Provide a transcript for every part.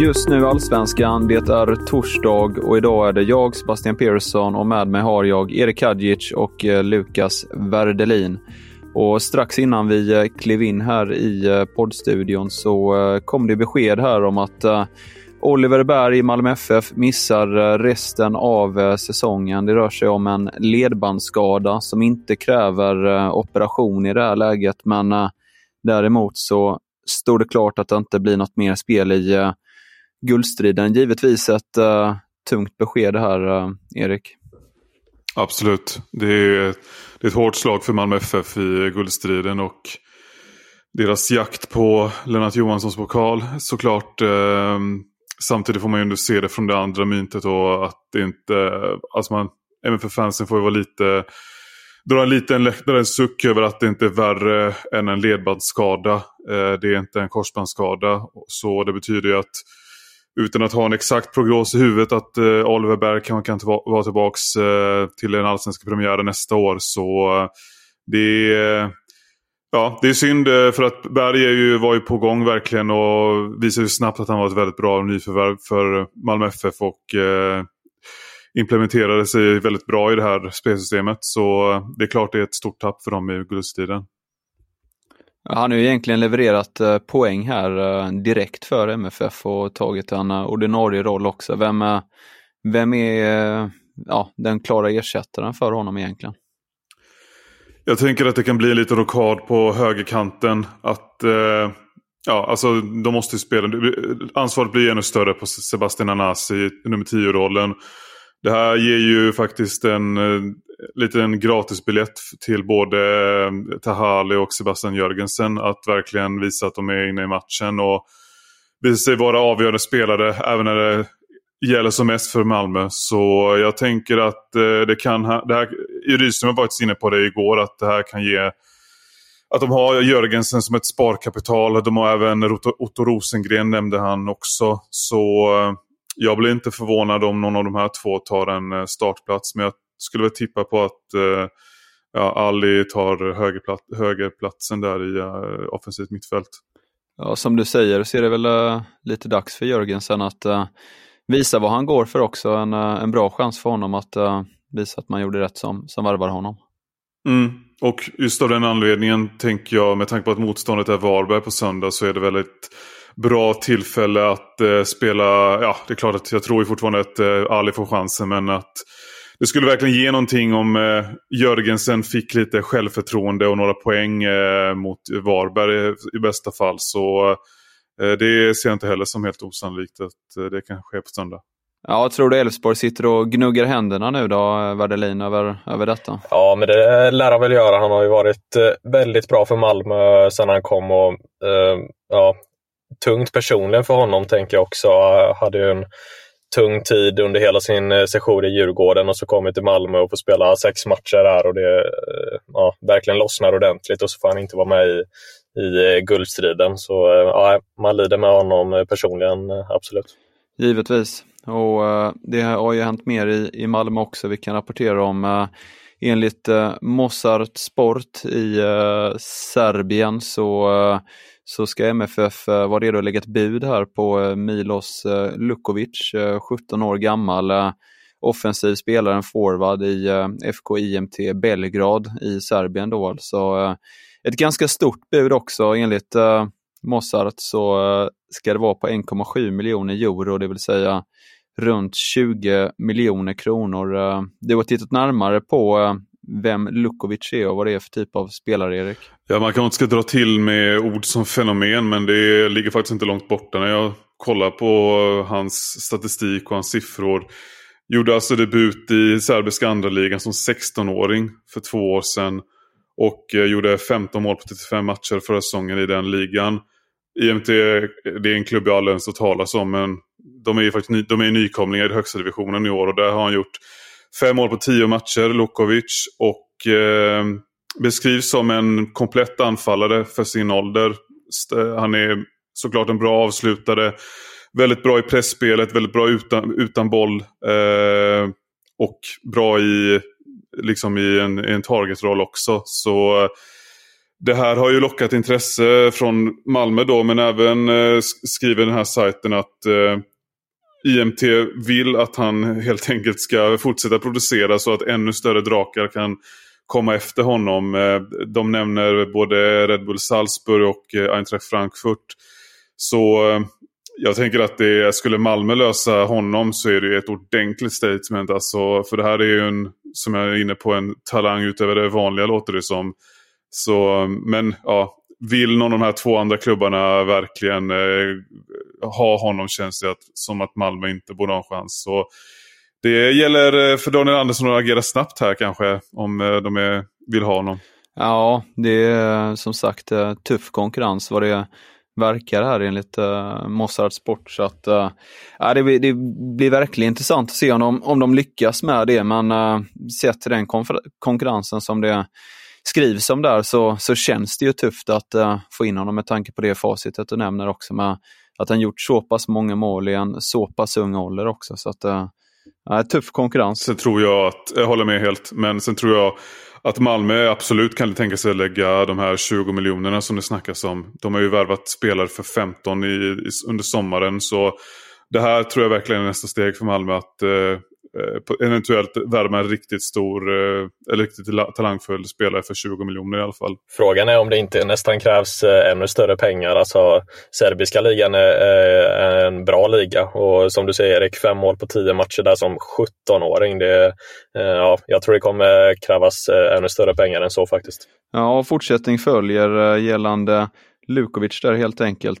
Just nu Allsvenskan, det är torsdag och idag är det jag, Sebastian Persson och med mig har jag Erik Hadjic och eh, Lukas Werdelin. Och strax innan vi eh, klev in här i eh, poddstudion så kom det besked här om att Oliver Berg i Malmö FF missar resten av säsongen. Det rör sig om en ledbandsskada som inte kräver operation i det här läget, men däremot så står det klart att det inte blir något mer spel i guldstriden. Givetvis ett uh, tungt besked här, uh, Erik. Absolut. Det är, det är ett hårt slag för Malmö FF i guldstriden och deras jakt på Lennart Johanssons pokal såklart. Eh, samtidigt får man ju ändå se det från det andra myntet och att det inte, alltså man, även för fansen får ju vara lite, dra en liten läktarens suck över att det inte är värre än en ledbandsskada. Eh, det är inte en korsbandsskada. Så det betyder ju att utan att ha en exakt prognos i huvudet att eh, Oliver Berg kan, kan vara tillbaka eh, till den allsvenska premiären nästa år. Så eh, det är, ja, det är synd eh, för att Berg är ju, var ju på gång verkligen och visade ju snabbt att han var ett väldigt bra nyförvärv för Malmö FF och eh, implementerade sig väldigt bra i det här spelsystemet. Så eh, det är klart det är ett stort tapp för dem i guldstriden. Han har ju egentligen levererat eh, poäng här eh, direkt för MFF och tagit en eh, ordinarie roll också. Vem är, vem är ja, den klara ersättaren för honom egentligen? Jag tänker att det kan bli lite rockad rokad på högerkanten. Att, ja, alltså, de måste spela. Ansvaret blir ännu större på Sebastian Anasi i nummer 10-rollen. Det här ger ju faktiskt en eh, liten gratisbiljett till både eh, Tahali och Sebastian Jörgensen att verkligen visa att de är inne i matchen och visa sig vara avgörande spelare även när det gäller som mest för Malmö. Så jag tänker att eh, det kan, det här, Rydström var faktiskt inne på det igår, att det här kan ge att de har Jörgensen som ett sparkapital. De har även Otto Rosengren nämnde han också. Så jag blir inte förvånad om någon av de här två tar en startplats. Men jag skulle väl tippa på att eh, ja, Ali tar högerplat högerplatsen där i uh, offensivt mittfält. Ja, som du säger så är det väl uh, lite dags för Jörgensen att uh, visa vad han går för också. En, en bra chans för honom att visa att man gjorde rätt som, som värvade honom. Mm. Och just av den anledningen tänker jag, med tanke på att motståndet är Varberg på söndag, så är det väl ett bra tillfälle att eh, spela, ja det är klart att jag tror ju fortfarande att eh, Ali får chansen, men att det skulle verkligen ge någonting om eh, Jörgensen fick lite självförtroende och några poäng eh, mot Varberg i bästa fall. Så eh, det ser jag inte heller som helt osannolikt att eh, det kan ske på söndag. Ja, tror du Elfsborg sitter och gnuggar händerna nu då, Werdelin, över, över detta? Ja, men det lär han väl göra. Han har ju varit väldigt bra för Malmö sedan han kom och eh, ja, tungt personligen för honom tänker jag också. Han Hade ju en tung tid under hela sin eh, session i Djurgården och så kommer till Malmö och får spela sex matcher där och det eh, ja, verkligen lossnar ordentligt och så får han inte vara med i, i eh, guldstriden. Så ja, man lider med honom personligen, absolut. Givetvis. Och det har ju hänt mer i, i Malmö också. Vi kan rapportera om enligt Mossart Sport i Serbien så så ska MFF eh, vara redo att lägga ett bud här på eh, Milos eh, Lukovic, 17 år gammal. offensiv spelare, en forward i FK IMT Belgrad i Serbien. Då. Alltså, ett ganska stort bud också. Enligt Mossart så ska det vara på 1,7 miljoner euro, det vill säga runt 20 miljoner kronor. Du har tittat närmare på vem Lukovic är och vad det är för typ av spelare, Erik? Ja, man kanske inte ska dra till med ord som fenomen, men det ligger faktiskt inte långt borta när jag kollar på hans statistik och hans siffror. Gjorde alltså debut i serbiska andra ligan som 16-åring för två år sedan. Och eh, gjorde 15 mål på 35 matcher förra säsongen i den ligan. IMT det är en klubb jag aldrig ens hört talas om, men de är faktiskt de är nykomlingar i högsta divisionen i år och där har han gjort Fem mål på tio matcher, Lukovic. Och eh, beskrivs som en komplett anfallare för sin ålder. Han är såklart en bra avslutare. Väldigt bra i pressspelet, väldigt bra utan, utan boll. Eh, och bra i, liksom i en, i en targetroll också. Så det här har ju lockat intresse från Malmö då, men även eh, skriver den här sajten att eh, IMT vill att han helt enkelt ska fortsätta producera så att ännu större drakar kan komma efter honom. Eh, de nämner både Red Bull Salzburg och eh, Eintracht Frankfurt. Så eh, jag tänker att det, skulle Malmö lösa honom så är det ett ordentligt statement. Alltså, för det här är ju en, som jag är inne på, en talang utöver det vanliga låter det som. Så, men ja, vill någon av de här två andra klubbarna verkligen eh, ha honom känns det att, som att Malmö inte borde ha en chans. Så det gäller eh, för Daniel Andersson att agera snabbt här kanske om eh, de är, vill ha honom. Ja, det är eh, som sagt tuff konkurrens vad det verkar här enligt uh, Mossad Sport. Så att, uh, det, blir, det blir verkligen intressant att se om de, om de lyckas med det. Men uh, sett till den konkurrensen som det skrivs om där så, så känns det ju tufft att uh, få in honom med tanke på det facitet du nämner också med att han gjort så pass många mål i en så pass ung ålder också. Så att, äh, tuff konkurrens. Sen tror jag att, jag håller med helt, men sen tror jag att Malmö absolut kan tänka sig att lägga de här 20 miljonerna som det snackas om. De har ju värvat spelare för 15 i, i, under sommaren. Så det här tror jag verkligen är nästa steg för Malmö. Att Eh, eventuellt värva en riktigt stor, eh, eller riktigt talangfull spelare för 20 miljoner i alla fall. Frågan är om det inte nästan krävs eh, ännu större pengar. Alltså, serbiska ligan är en bra liga och som du säger Erik, fem mål på tio matcher där som 17-åring. Det, ja, jag tror det kommer krävas ännu större pengar än så faktiskt. Ja, fortsättning följer gällande Lukovic där helt enkelt.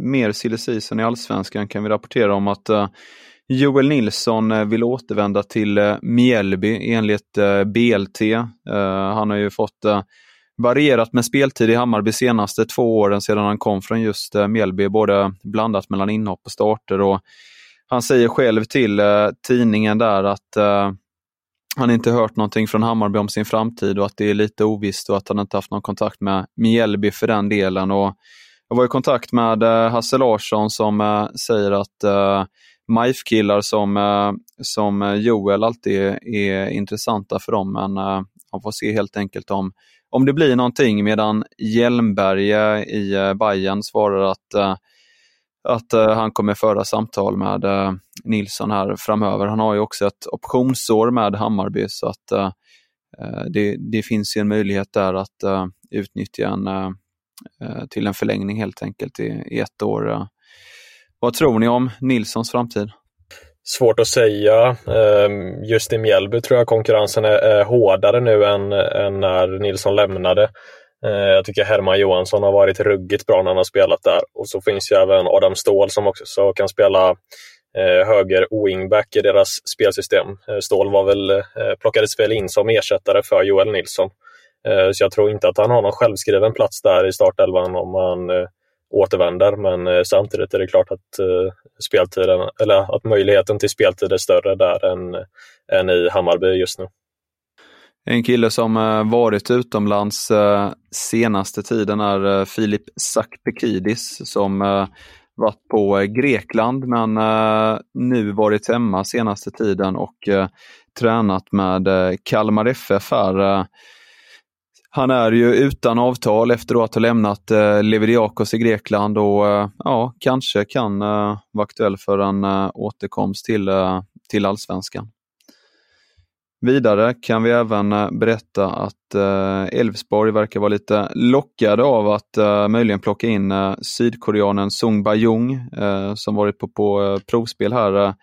Mer silly season i allsvenskan kan vi rapportera om att uh, Joel Nilsson uh, vill återvända till uh, Mjällby enligt BLT. han har ju fått varierat med speltid i Hammarby senaste två åren sedan han kom från just Mjällby, både blandat mellan inhopp och starter. Och han säger själv till tidningen där att han inte hört någonting från Hammarby om sin framtid och att det är lite ovisst och att han inte haft någon kontakt med Mjällby för den delen. Och jag var i kontakt med eh, Hasse Larsson som eh, säger att eh, uh, MIF-killar som, eh, som eh, Joel alltid är, är intressanta för dem, men man får se helt enkelt om, om det blir någonting medan Hjelmberg i uh, Bayern svarar att, att han kommer föra samtal med Nilsson här framöver. Han har ju också ett optionsår med Hammarby så att det, det finns en möjlighet där att utnyttja en Eh, till en förlängning helt enkelt i, i ett år. Eh, vad tror ni om Nilssons framtid? Svårt att säga. Ehm, just i Mjällby tror jag konkurrensen är hårdare nu än, än när Nilsson lämnade. Eh, jag tycker Herman Johansson har varit ruggigt bra när han har spelat där. Och så finns ju även Adam Ståhl som också kan spela höger wingback i deras spelsystem. Ståhl var väl, plockades väl in som ersättare för Joel Nilsson. Eh, så jag tror inte att han har någon självskriven plats där i startelvan om han eh, återvänder. Men eh, samtidigt är det klart att speltiden, eller att möjligheten till speltid är större där än, än i Hammarby just nu. En kille som varit utomlands senaste tiden är Filip Sakpekidis som varit på Grekland men nu varit hemma senaste tiden och tränat med Kalmar FF här. Han är ju utan avtal efter att ha lämnat eh, Leveriakos i Grekland och eh, ja, kanske kan eh, vara aktuell för en eh, återkomst till, eh, till allsvenskan. Vidare kan vi även eh, berätta att eh, Elfsborg verkar vara lite lockade av att eh, möjligen plocka in eh, sydkoreanen Sung Ba-Jung eh, som varit på, på eh, provspel här eh,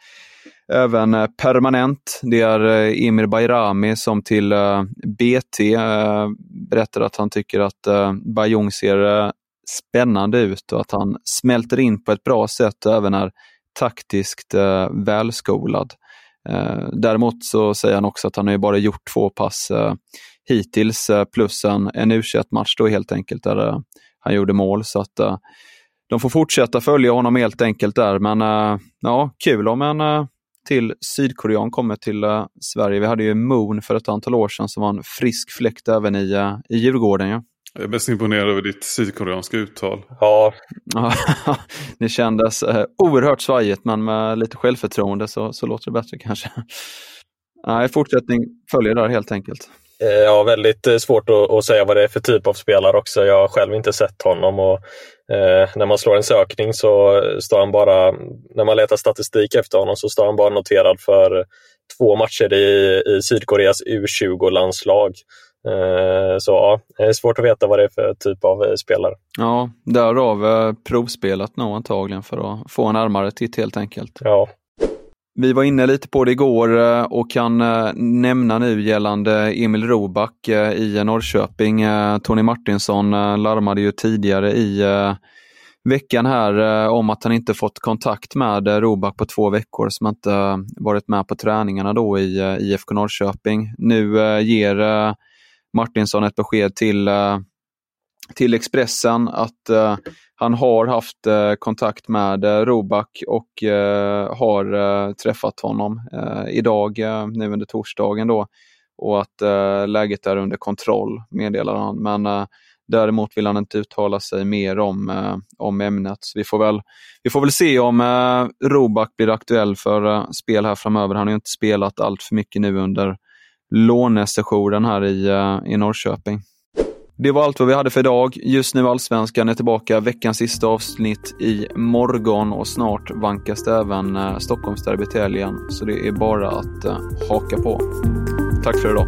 även eh, permanent. Det är eh, Emir Bayrami som till eh, BT berättar att han tycker att eh, Bajong ser eh, spännande ut och att han smälter in på ett bra sätt och även är taktiskt eh, välskolad. Däremot så säger han också att han har ju bara gjort två pass hittills plus en, en u match då helt enkelt där han gjorde mål. Så att de får fortsätta följa honom helt enkelt där. Men ja, kul om en till Sydkorean kommer till uh, Sverige. Vi hade ju Moon för ett antal år sedan som var en frisk fläkt även i, uh, i Djurgården. Ja. Jag är mest imponerad över ditt sydkoreanska uttal. Ja. det kändes uh, oerhört svajigt men med lite självförtroende så, så låter det bättre kanske. Nej, fortsättning följer där helt enkelt. Ja, väldigt svårt att, att, säga vad det är för typ av spelare också. Jag har själv inte sett honom och Eh, när man slår en sökning så står han bara, när man letar statistik efter honom så står han bara noterad för två matcher i, i Sydkoreas U20-landslag. Eh, så ja, det är svårt att veta vad det är för typ av eh, spelare. Ja, därav eh, provspelat nog antagligen för att få en närmare titt helt enkelt. Ja. Vi var inne lite på det igår eh, och kan eh, nämna nu gällande Emil Roback eh, i Norrköping. Tony Martinsson larmade ju tidigare i veckan här om att han inte fått kontakt med Roback på två veckor som inte varit med på träningarna då i IFK Norrköping. Nu ger Martinsson ett besked till, till Expressen att eh, han har haft eh, kontakt med eh, Roback och eh, har eh, träffat honom idag, nu under torsdagen då. Och att läget är under kontroll, meddelar han. Men däremot vill han inte uttala sig mer om, om ämnet. Så vi får väl, vi får väl se om Roback blir aktuell för spel här framöver. Han har ju inte spelat allt för mycket nu under lånesessionen här i, i Norrköping. Det var allt vad vi hade för idag. Just nu Allsvenskan är tillbaka. Veckans sista avsnitt i morgon och snart vankas det även eh, Stockholmsderbyt helgen. Så det är bara att eh, haka på. Tack för idag.